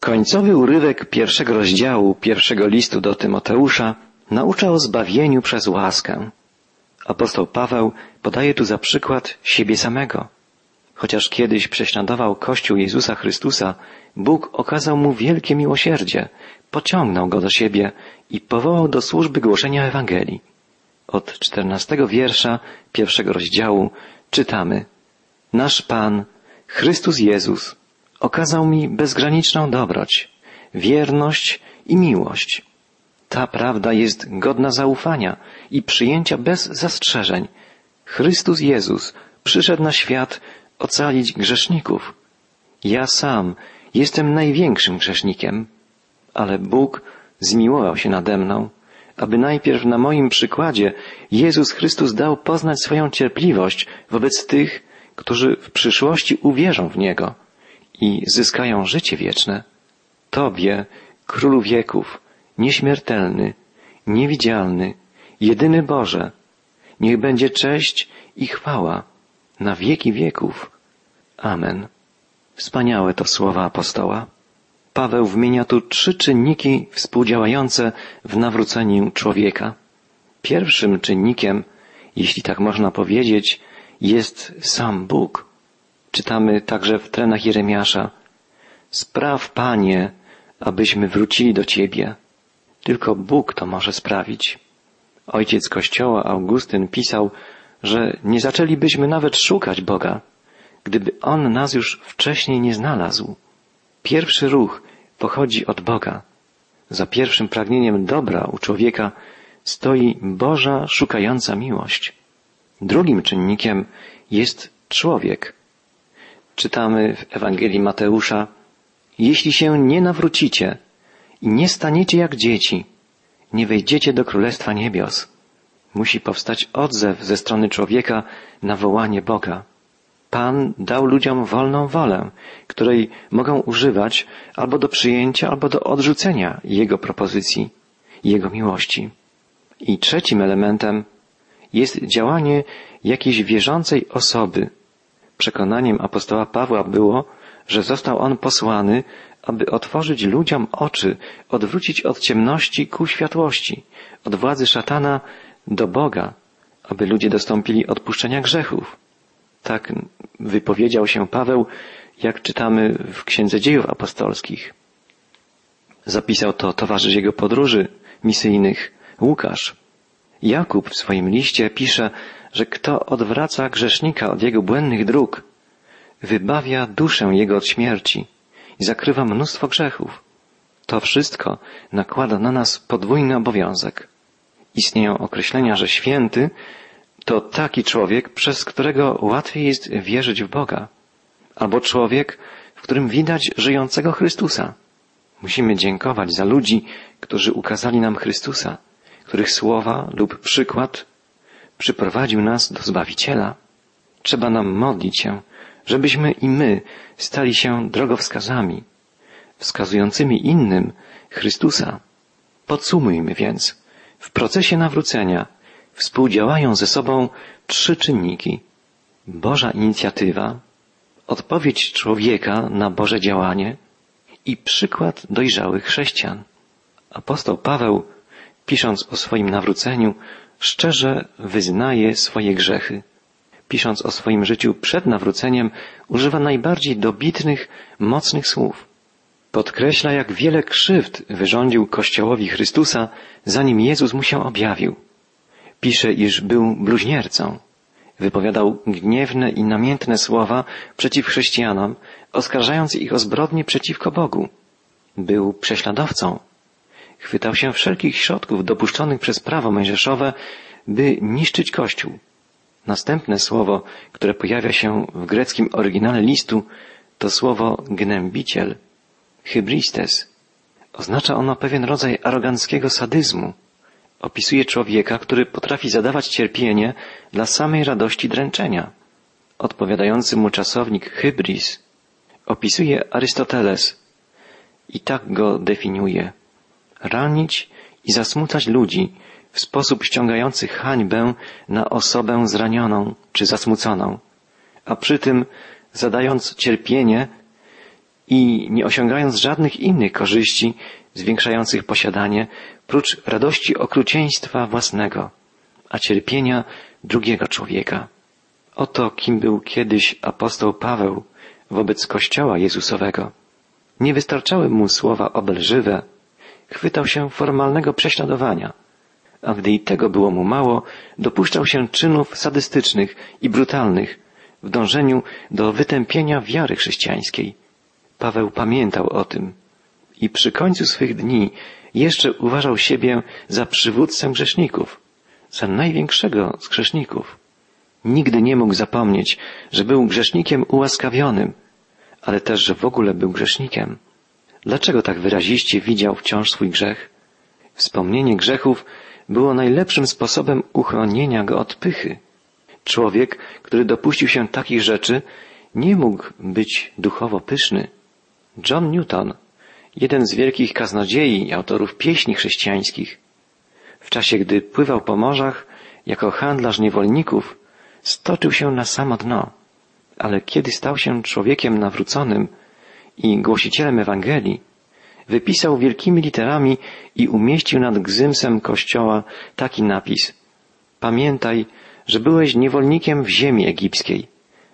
Końcowy urywek pierwszego rozdziału pierwszego listu do Tymoteusza naucza o zbawieniu przez łaskę. Apostoł Paweł podaje tu za przykład siebie samego. Chociaż kiedyś prześladował Kościół Jezusa Chrystusa, Bóg okazał mu wielkie miłosierdzie, pociągnął go do siebie i powołał do służby głoszenia Ewangelii. Od czternastego wiersza pierwszego rozdziału czytamy Nasz Pan, Chrystus Jezus, okazał mi bezgraniczną dobroć, wierność i miłość. Ta prawda jest godna zaufania i przyjęcia bez zastrzeżeń. Chrystus Jezus przyszedł na świat ocalić grzeszników. Ja sam jestem największym grzesznikiem, ale Bóg zmiłował się nade mną, aby najpierw na moim przykładzie Jezus Chrystus dał poznać swoją cierpliwość wobec tych, którzy w przyszłości uwierzą w Niego i zyskają życie wieczne. Tobie, Królu wieków, nieśmiertelny, niewidzialny, jedyny Boże, niech będzie cześć i chwała na wieki wieków. Amen. Wspaniałe to słowa apostoła. Paweł wymienia tu trzy czynniki współdziałające w nawróceniu człowieka. Pierwszym czynnikiem, jeśli tak można powiedzieć, jest sam Bóg. Czytamy także w trenach Jeremiasza. Spraw, Panie, abyśmy wrócili do Ciebie. Tylko Bóg to może sprawić. Ojciec Kościoła Augustyn pisał, że nie zaczęlibyśmy nawet szukać Boga, gdyby On nas już wcześniej nie znalazł. Pierwszy ruch pochodzi od Boga. Za pierwszym pragnieniem dobra u człowieka stoi Boża szukająca miłość. Drugim czynnikiem jest człowiek. Czytamy w Ewangelii Mateusza, jeśli się nie nawrócicie i nie staniecie jak dzieci, nie wejdziecie do Królestwa Niebios. Musi powstać odzew ze strony człowieka na wołanie Boga. Pan dał ludziom wolną wolę, której mogą używać albo do przyjęcia, albo do odrzucenia Jego propozycji, Jego miłości. I trzecim elementem jest działanie jakiejś wierzącej osoby. Przekonaniem apostoła Pawła było, że został on posłany, aby otworzyć ludziom oczy, odwrócić od ciemności ku światłości, od władzy szatana do Boga, aby ludzie dostąpili odpuszczenia grzechów. Tak wypowiedział się Paweł, jak czytamy w Księdze Dziejów Apostolskich. Zapisał to towarzysz jego podróży misyjnych, Łukasz. Jakub w swoim liście pisze, że kto odwraca grzesznika od jego błędnych dróg, wybawia duszę jego od śmierci i zakrywa mnóstwo grzechów. To wszystko nakłada na nas podwójny obowiązek. Istnieją określenia, że święty to taki człowiek, przez którego łatwiej jest wierzyć w Boga, albo człowiek, w którym widać żyjącego Chrystusa. Musimy dziękować za ludzi, którzy ukazali nam Chrystusa, których słowa lub przykład przyprowadził nas do Zbawiciela. Trzeba nam modlić się, żebyśmy i my stali się drogowskazami, wskazującymi innym Chrystusa. Podsumujmy więc, w procesie nawrócenia współdziałają ze sobą trzy czynniki. Boża inicjatywa, odpowiedź człowieka na Boże działanie i przykład dojrzałych chrześcijan. Apostoł Paweł, pisząc o swoim nawróceniu, szczerze wyznaje swoje grzechy. Pisząc o swoim życiu przed nawróceniem, używa najbardziej dobitnych, mocnych słów. Podkreśla, jak wiele krzywd wyrządził Kościołowi Chrystusa, zanim Jezus mu się objawił. Pisze, iż był bluźniercą. Wypowiadał gniewne i namiętne słowa przeciw chrześcijanom, oskarżając ich o zbrodnie przeciwko Bogu. Był prześladowcą. Chwytał się wszelkich środków dopuszczonych przez prawo mężeszowe, by niszczyć Kościół. Następne słowo, które pojawia się w greckim oryginale listu, to słowo gnębiciel, hybristes. Oznacza ono pewien rodzaj aroganckiego sadyzmu, opisuje człowieka, który potrafi zadawać cierpienie dla samej radości dręczenia. Odpowiadający mu czasownik hybris opisuje Arystoteles i tak go definiuje. Ranić i zasmucać ludzi w sposób ściągający hańbę na osobę zranioną czy zasmuconą, a przy tym zadając cierpienie i nie osiągając żadnych innych korzyści zwiększających posiadanie, prócz radości okrucieństwa własnego, a cierpienia drugiego człowieka. Oto kim był kiedyś apostoł Paweł wobec Kościoła Jezusowego. Nie wystarczały mu słowa obelżywe, chwytał się formalnego prześladowania, a gdy i tego było mu mało, dopuszczał się czynów sadystycznych i brutalnych w dążeniu do wytępienia wiary chrześcijańskiej. Paweł pamiętał o tym i przy końcu swych dni jeszcze uważał siebie za przywódcę grzeszników, za największego z grzeszników. Nigdy nie mógł zapomnieć, że był grzesznikiem ułaskawionym, ale też, że w ogóle był grzesznikiem. Dlaczego tak wyraziście widział wciąż swój grzech? Wspomnienie grzechów było najlepszym sposobem uchronienia go od pychy. Człowiek, który dopuścił się takich rzeczy, nie mógł być duchowo pyszny. John Newton, jeden z wielkich kaznodziei i autorów pieśni chrześcijańskich, w czasie gdy pływał po morzach jako handlarz niewolników, stoczył się na samo dno, ale kiedy stał się człowiekiem nawróconym i głosicielem Ewangelii, wypisał wielkimi literami i umieścił nad gzymsem kościoła taki napis. Pamiętaj, że byłeś niewolnikiem w ziemi egipskiej,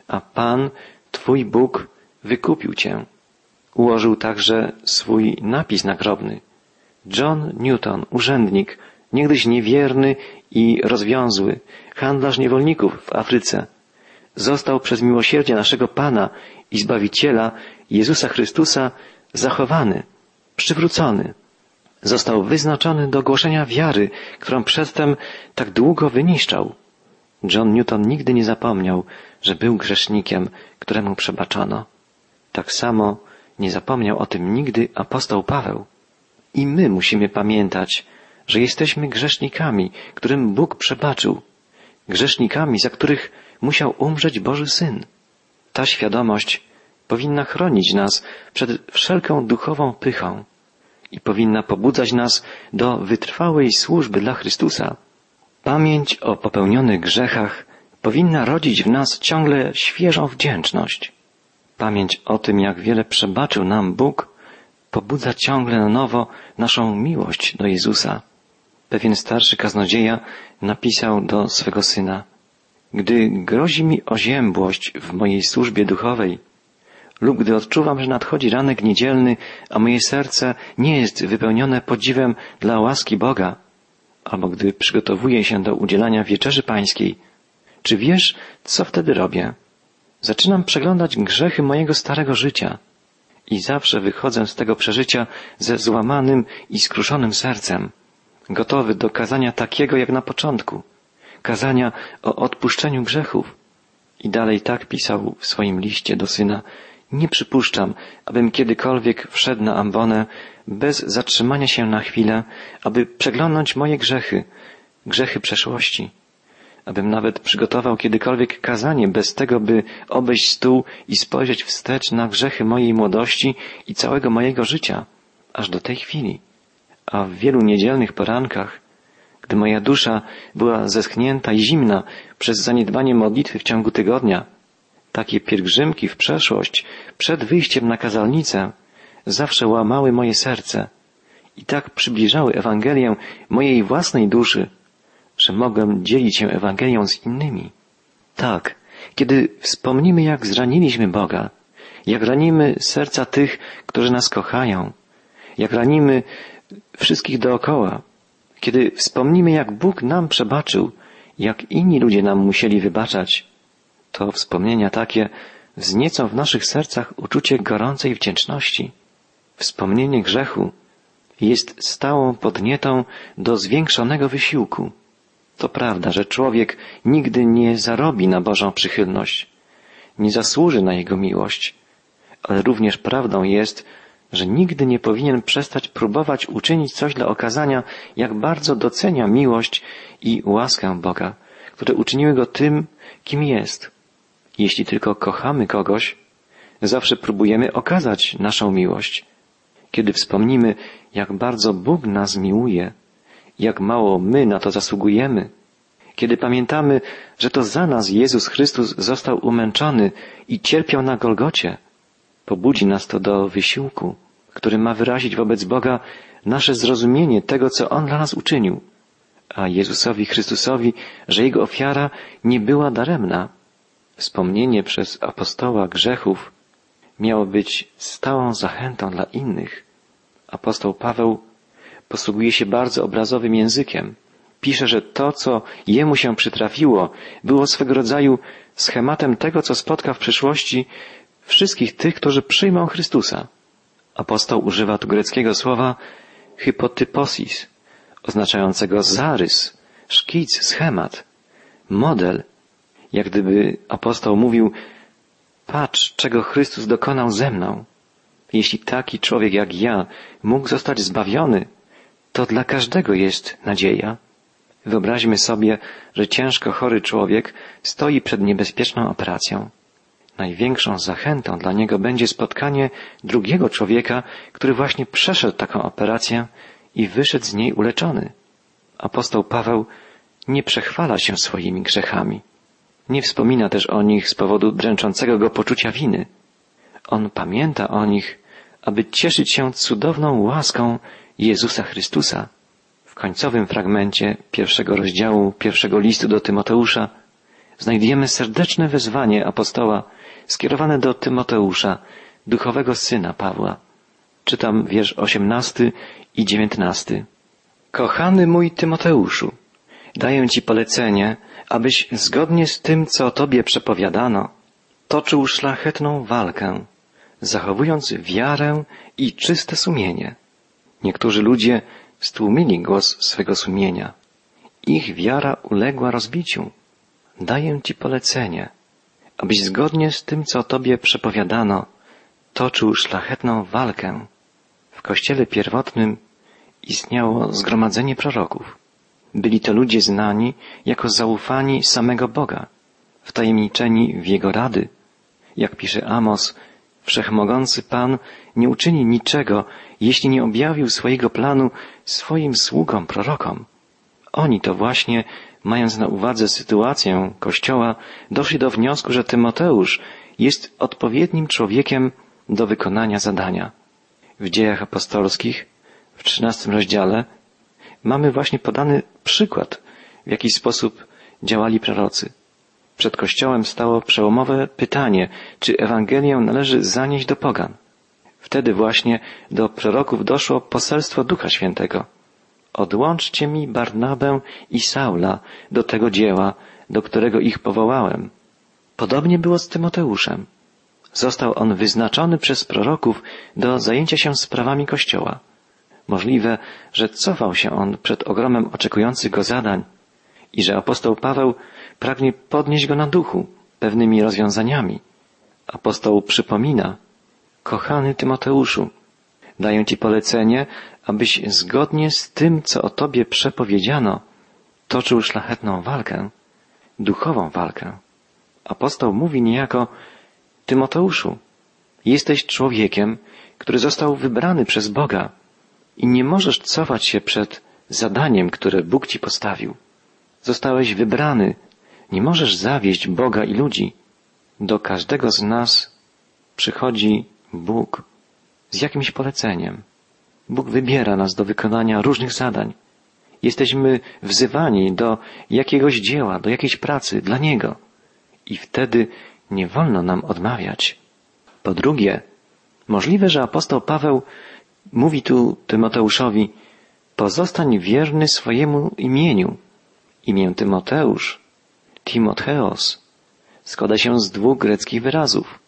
a Pan, Twój Bóg, wykupił Cię. Ułożył także swój napis nagrobny. John Newton, urzędnik, niegdyś niewierny i rozwiązły, handlarz niewolników w Afryce, został przez miłosierdzie naszego Pana i Zbawiciela Jezusa Chrystusa zachowany, przywrócony. Został wyznaczony do głoszenia wiary, którą przedtem tak długo wyniszczał. John Newton nigdy nie zapomniał, że był grzesznikiem, któremu przebaczano. Tak samo nie zapomniał o tym nigdy apostoł Paweł. I my musimy pamiętać, że jesteśmy grzesznikami, którym Bóg przebaczył, grzesznikami, za których musiał umrzeć Boży Syn. Ta świadomość powinna chronić nas przed wszelką duchową pychą i powinna pobudzać nas do wytrwałej służby dla Chrystusa. Pamięć o popełnionych grzechach powinna rodzić w nas ciągle świeżą wdzięczność. Pamięć o tym, jak wiele przebaczył nam Bóg, pobudza ciągle na nowo naszą miłość do Jezusa. Pewien starszy kaznodzieja napisał do swego syna, gdy grozi mi oziębłość w mojej służbie duchowej, lub gdy odczuwam, że nadchodzi ranek niedzielny, a moje serce nie jest wypełnione podziwem dla łaski Boga, albo gdy przygotowuję się do udzielania wieczerzy pańskiej, czy wiesz, co wtedy robię? Zaczynam przeglądać grzechy mojego starego życia i zawsze wychodzę z tego przeżycia ze złamanym i skruszonym sercem, gotowy do kazania takiego jak na początku, kazania o odpuszczeniu grzechów. I dalej tak pisał w swoim liście do syna, nie przypuszczam, abym kiedykolwiek wszedł na ambonę bez zatrzymania się na chwilę, aby przeglądnąć moje grzechy, grzechy przeszłości. Abym nawet przygotował kiedykolwiek kazanie bez tego, by obejść stół i spojrzeć wstecz na grzechy mojej młodości i całego mojego życia, aż do tej chwili. A w wielu niedzielnych porankach, gdy moja dusza była zeschnięta i zimna przez zaniedbanie modlitwy w ciągu tygodnia, takie pielgrzymki w przeszłość, przed wyjściem na kazalnicę, zawsze łamały moje serce i tak przybliżały Ewangelię mojej własnej duszy, że mogłem dzielić się Ewangelią z innymi. Tak, kiedy wspomnimy, jak zraniliśmy Boga, jak ranimy serca tych, którzy nas kochają, jak ranimy wszystkich dookoła, kiedy wspomnimy, jak Bóg nam przebaczył, jak inni ludzie nam musieli wybaczać, to wspomnienia takie wzniecą w naszych sercach uczucie gorącej wdzięczności. Wspomnienie grzechu jest stałą podnietą do zwiększonego wysiłku. To prawda, że człowiek nigdy nie zarobi na Bożą przychylność, nie zasłuży na Jego miłość, ale również prawdą jest, że nigdy nie powinien przestać próbować uczynić coś dla okazania, jak bardzo docenia miłość i łaskę Boga, które uczyniły go tym, kim jest. Jeśli tylko kochamy kogoś, zawsze próbujemy okazać naszą miłość. Kiedy wspomnimy, jak bardzo Bóg nas miłuje, jak mało my na to zasługujemy, kiedy pamiętamy, że to za nas Jezus Chrystus został umęczony i cierpiał na Golgocie, Pobudzi nas to do wysiłku, który ma wyrazić wobec Boga nasze zrozumienie tego, co On dla nas uczynił, a Jezusowi Chrystusowi, że Jego ofiara nie była daremna. Wspomnienie przez apostoła grzechów miało być stałą zachętą dla innych. Apostoł Paweł posługuje się bardzo obrazowym językiem. Pisze, że to, co jemu się przytrafiło, było swego rodzaju schematem tego, co spotka w przyszłości wszystkich tych, którzy przyjmą Chrystusa. Apostoł używa tu greckiego słowa hypotyposis, oznaczającego zarys, szkic, schemat, model. Jak gdyby apostoł mówił, patrz, czego Chrystus dokonał ze mną. Jeśli taki człowiek jak ja mógł zostać zbawiony, to dla każdego jest nadzieja. Wyobraźmy sobie, że ciężko chory człowiek stoi przed niebezpieczną operacją. Największą zachętą dla niego będzie spotkanie drugiego człowieka, który właśnie przeszedł taką operację i wyszedł z niej uleczony. Apostoł Paweł nie przechwala się swoimi grzechami. Nie wspomina też o nich z powodu dręczącego go poczucia winy. On pamięta o nich, aby cieszyć się cudowną łaską Jezusa Chrystusa. W końcowym fragmencie pierwszego rozdziału pierwszego listu do Tymoteusza znajdujemy serdeczne wezwanie apostoła skierowane do Tymoteusza, duchowego syna Pawła. Czytam wiersz osiemnasty i dziewiętnasty. Kochany mój Tymoteuszu, daję Ci polecenie, abyś zgodnie z tym, co Tobie przepowiadano, toczył szlachetną walkę, zachowując wiarę i czyste sumienie. Niektórzy ludzie stłumili głos swego sumienia. Ich wiara uległa rozbiciu. Daję Ci polecenie, abyś zgodnie z tym, co Tobie przepowiadano, toczył szlachetną walkę. W kościele pierwotnym istniało zgromadzenie proroków. Byli to ludzie znani jako zaufani samego Boga, wtajemniczeni w Jego rady. Jak pisze Amos, Wszechmogący Pan nie uczyni niczego, jeśli nie objawił swojego planu swoim sługom, prorokom. Oni to właśnie, mając na uwadze sytuację Kościoła, doszli do wniosku, że Tymoteusz jest odpowiednim człowiekiem do wykonania zadania. W dziejach apostolskich, w trzynastym rozdziale, mamy właśnie podany przykład, w jaki sposób działali prorocy. Przed Kościołem stało przełomowe pytanie, czy Ewangelię należy zanieść do pogan. Wtedy właśnie do proroków doszło poselstwo Ducha Świętego. Odłączcie mi Barnabę i Saula do tego dzieła, do którego ich powołałem. Podobnie było z Tymoteuszem. Został on wyznaczony przez proroków do zajęcia się sprawami Kościoła. Możliwe, że cofał się on przed ogromem oczekujących go zadań i że apostoł Paweł pragnie podnieść go na duchu pewnymi rozwiązaniami. Apostoł przypomina, kochany Tymoteuszu, daję Ci polecenie, abyś zgodnie z tym, co o Tobie przepowiedziano, toczył szlachetną walkę, duchową walkę. Apostoł mówi niejako, Tymoteuszu, jesteś człowiekiem, który został wybrany przez Boga i nie możesz cofać się przed zadaniem, które Bóg Ci postawił. Zostałeś wybrany nie możesz zawieść Boga i ludzi. Do każdego z nas przychodzi Bóg z jakimś poleceniem. Bóg wybiera nas do wykonania różnych zadań. Jesteśmy wzywani do jakiegoś dzieła, do jakiejś pracy dla Niego. I wtedy nie wolno nam odmawiać. Po drugie, możliwe, że apostoł Paweł mówi tu Tymoteuszowi, pozostań wierny swojemu imieniu. Imię Tymoteusz Timotheos składa się z dwóch greckich wyrazów.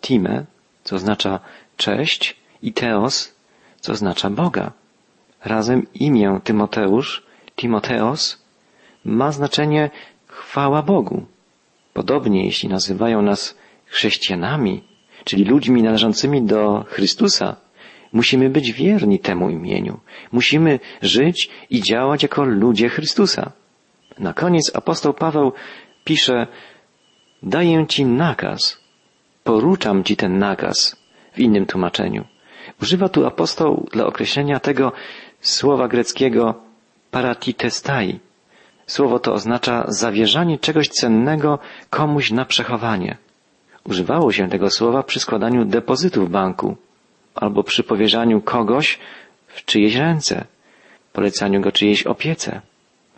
Time, co oznacza cześć, i Theos, co oznacza Boga. Razem imię Tymoteusz, Timotheos, ma znaczenie chwała Bogu. Podobnie, jeśli nazywają nas chrześcijanami, czyli ludźmi należącymi do Chrystusa, musimy być wierni temu imieniu. Musimy żyć i działać jako ludzie Chrystusa. Na koniec apostoł Paweł pisze, daję ci nakaz, poruczam ci ten nakaz w innym tłumaczeniu. Używa tu apostoł dla określenia tego słowa greckiego paratitestai. Słowo to oznacza zawierzanie czegoś cennego komuś na przechowanie. Używało się tego słowa przy składaniu depozytu w banku albo przy powierzaniu kogoś w czyjeś ręce, polecaniu go czyjejś opiece.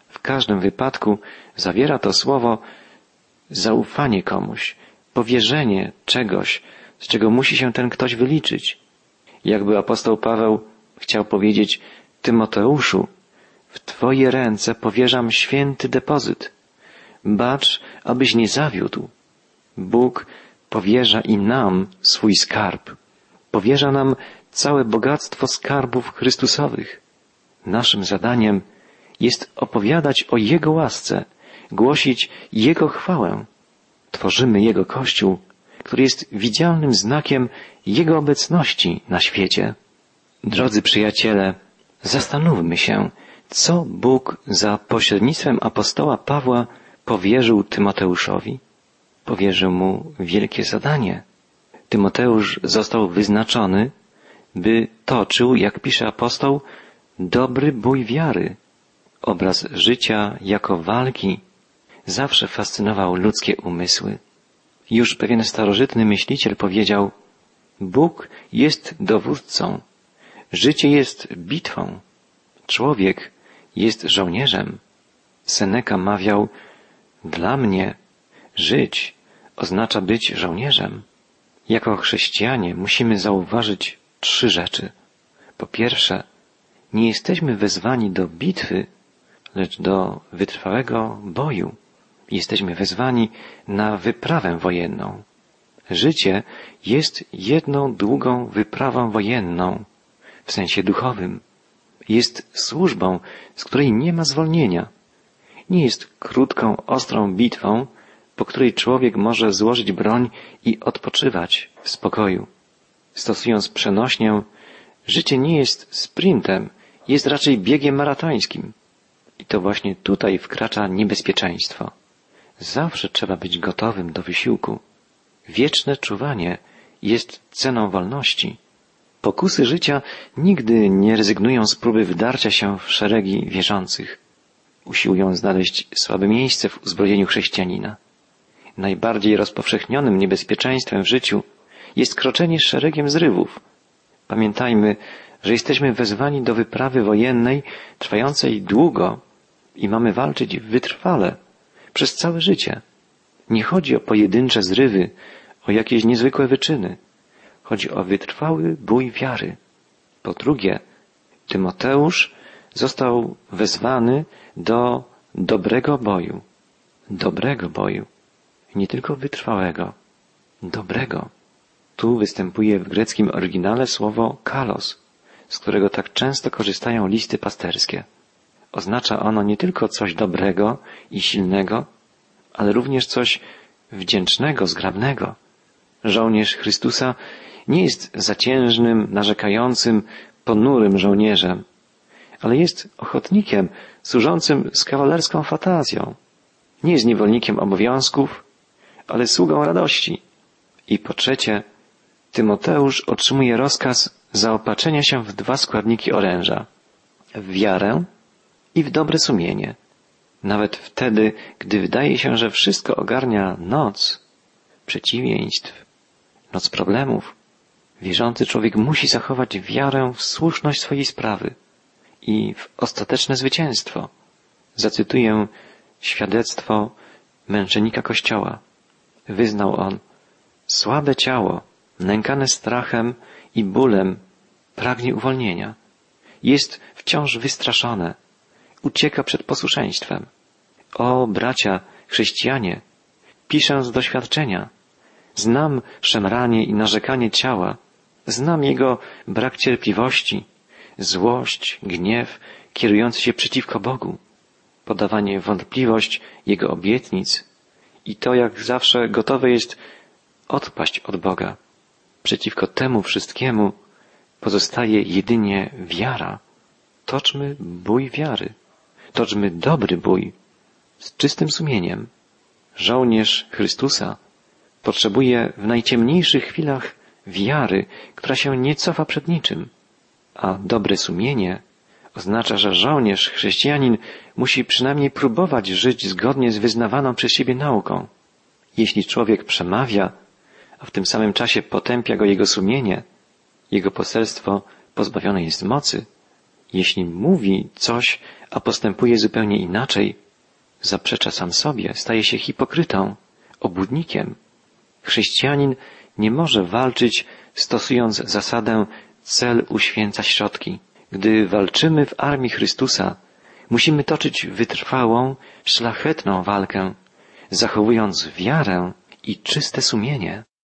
W każdym wypadku zawiera to słowo zaufanie komuś, powierzenie czegoś, z czego musi się ten ktoś wyliczyć. Jakby apostoł Paweł chciał powiedzieć Tymoteuszu, w Twoje ręce powierzam święty depozyt. Bacz, abyś nie zawiódł. Bóg powierza i nam swój skarb. Powierza nam całe bogactwo skarbów Chrystusowych. Naszym zadaniem jest opowiadać o Jego łasce, głosić Jego chwałę. Tworzymy Jego Kościół, który jest widzialnym znakiem Jego obecności na świecie. Drodzy przyjaciele, zastanówmy się, co Bóg za pośrednictwem apostoła Pawła powierzył Tymoteuszowi. Powierzył mu wielkie zadanie. Tymoteusz został wyznaczony, by toczył, jak pisze apostoł, dobry bój wiary. Obraz życia jako walki zawsze fascynował ludzkie umysły. Już pewien starożytny myśliciel powiedział, Bóg jest dowódcą, życie jest bitwą, człowiek jest żołnierzem. Seneka mawiał, dla mnie żyć oznacza być żołnierzem. Jako chrześcijanie musimy zauważyć trzy rzeczy. Po pierwsze, nie jesteśmy wezwani do bitwy, lecz do wytrwałego boju. Jesteśmy wezwani na wyprawę wojenną. Życie jest jedną długą wyprawą wojenną, w sensie duchowym. Jest służbą, z której nie ma zwolnienia. Nie jest krótką, ostrą bitwą, po której człowiek może złożyć broń i odpoczywać w spokoju. Stosując przenośnię, życie nie jest sprintem, jest raczej biegiem maratońskim. I to właśnie tutaj wkracza niebezpieczeństwo. Zawsze trzeba być gotowym do wysiłku. Wieczne czuwanie jest ceną wolności. Pokusy życia nigdy nie rezygnują z próby wdarcia się w szeregi wierzących. Usiłują znaleźć słabe miejsce w uzbrojeniu chrześcijanina. Najbardziej rozpowszechnionym niebezpieczeństwem w życiu jest kroczenie szeregiem zrywów. Pamiętajmy, że jesteśmy wezwani do wyprawy wojennej trwającej długo i mamy walczyć wytrwale przez całe życie. Nie chodzi o pojedyncze zrywy, o jakieś niezwykłe wyczyny. Chodzi o wytrwały bój wiary. Po drugie, Tymoteusz został wezwany do dobrego boju. Dobrego boju. Nie tylko wytrwałego. Dobrego. Tu występuje w greckim oryginale słowo kalos, z którego tak często korzystają listy pasterskie. Oznacza ono nie tylko coś dobrego i silnego, ale również coś wdzięcznego, zgrabnego. Żołnierz Chrystusa nie jest zaciężnym, narzekającym, ponurym żołnierzem, ale jest ochotnikiem służącym z kawalerską fantazją. Nie jest niewolnikiem obowiązków, ale sługą radości. I po trzecie, Tymoteusz otrzymuje rozkaz zaopatrzenia się w dwa składniki oręża. W wiarę i w dobre sumienie. Nawet wtedy, gdy wydaje się, że wszystko ogarnia noc przeciwieństw, noc problemów, wierzący człowiek musi zachować wiarę w słuszność swojej sprawy i w ostateczne zwycięstwo. Zacytuję świadectwo męczennika Kościoła. Wyznał on, słabe ciało, nękane strachem i bólem, pragnie uwolnienia. Jest wciąż wystraszone, ucieka przed posłuszeństwem. O, bracia, chrześcijanie, piszę z doświadczenia. Znam szemranie i narzekanie ciała, znam jego brak cierpliwości, złość, gniew kierujący się przeciwko Bogu, podawanie wątpliwość Jego obietnic i to, jak zawsze gotowe jest odpaść od Boga. Przeciwko temu wszystkiemu pozostaje jedynie wiara. Toczmy bój wiary. Toczmy dobry bój z czystym sumieniem. Żołnierz Chrystusa potrzebuje w najciemniejszych chwilach wiary, która się nie cofa przed niczym. A dobre sumienie oznacza, że żołnierz, chrześcijanin musi przynajmniej próbować żyć zgodnie z wyznawaną przez siebie nauką. Jeśli człowiek przemawia, a w tym samym czasie potępia go jego sumienie, jego poselstwo pozbawione jest mocy, jeśli mówi coś, a postępuje zupełnie inaczej, zaprzecza sam sobie, staje się hipokrytą, obłudnikiem. Chrześcijanin nie może walczyć stosując zasadę cel uświęca środki. Gdy walczymy w armii Chrystusa, musimy toczyć wytrwałą, szlachetną walkę, zachowując wiarę i czyste sumienie.